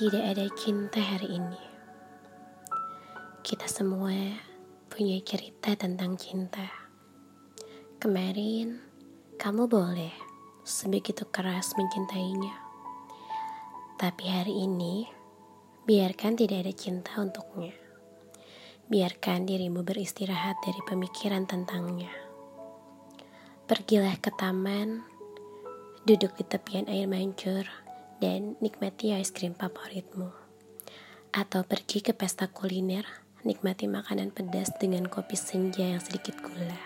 Tidak ada cinta hari ini. Kita semua punya cerita tentang cinta. Kemarin, kamu boleh sebegitu keras mencintainya. Tapi hari ini, biarkan tidak ada cinta untuknya. Biarkan dirimu beristirahat dari pemikiran tentangnya. Pergilah ke taman, duduk di tepian air mancur, dan nikmati es krim favoritmu. Atau pergi ke pesta kuliner, nikmati makanan pedas dengan kopi senja yang sedikit gula.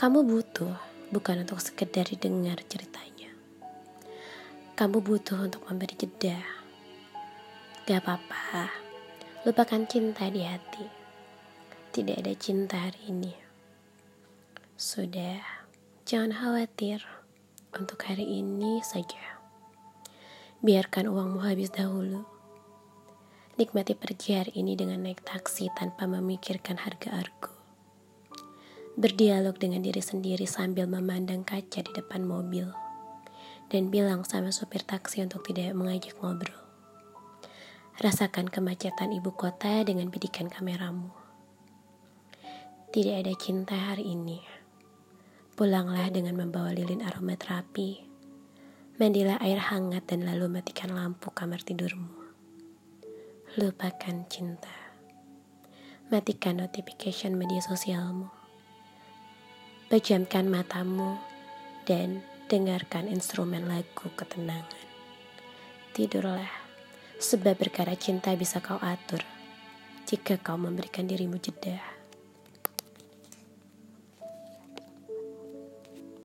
Kamu butuh bukan untuk sekedar didengar ceritanya. Kamu butuh untuk memberi jeda. Gak apa-apa, lupakan cinta di hati. Tidak ada cinta hari ini. Sudah, jangan khawatir. Untuk hari ini saja. Biarkan uangmu habis dahulu. Nikmati pergi hari ini dengan naik taksi tanpa memikirkan harga argo. Berdialog dengan diri sendiri sambil memandang kaca di depan mobil. Dan bilang sama supir taksi untuk tidak mengajak ngobrol. Rasakan kemacetan ibu kota dengan bidikan kameramu. Tidak ada cinta hari ini. Pulanglah dengan membawa lilin aromaterapi Mandilah air hangat dan lalu matikan lampu kamar tidurmu. Lupakan cinta. Matikan notification media sosialmu. Pejamkan matamu dan dengarkan instrumen lagu ketenangan. Tidurlah, sebab berkara cinta bisa kau atur jika kau memberikan dirimu jeda.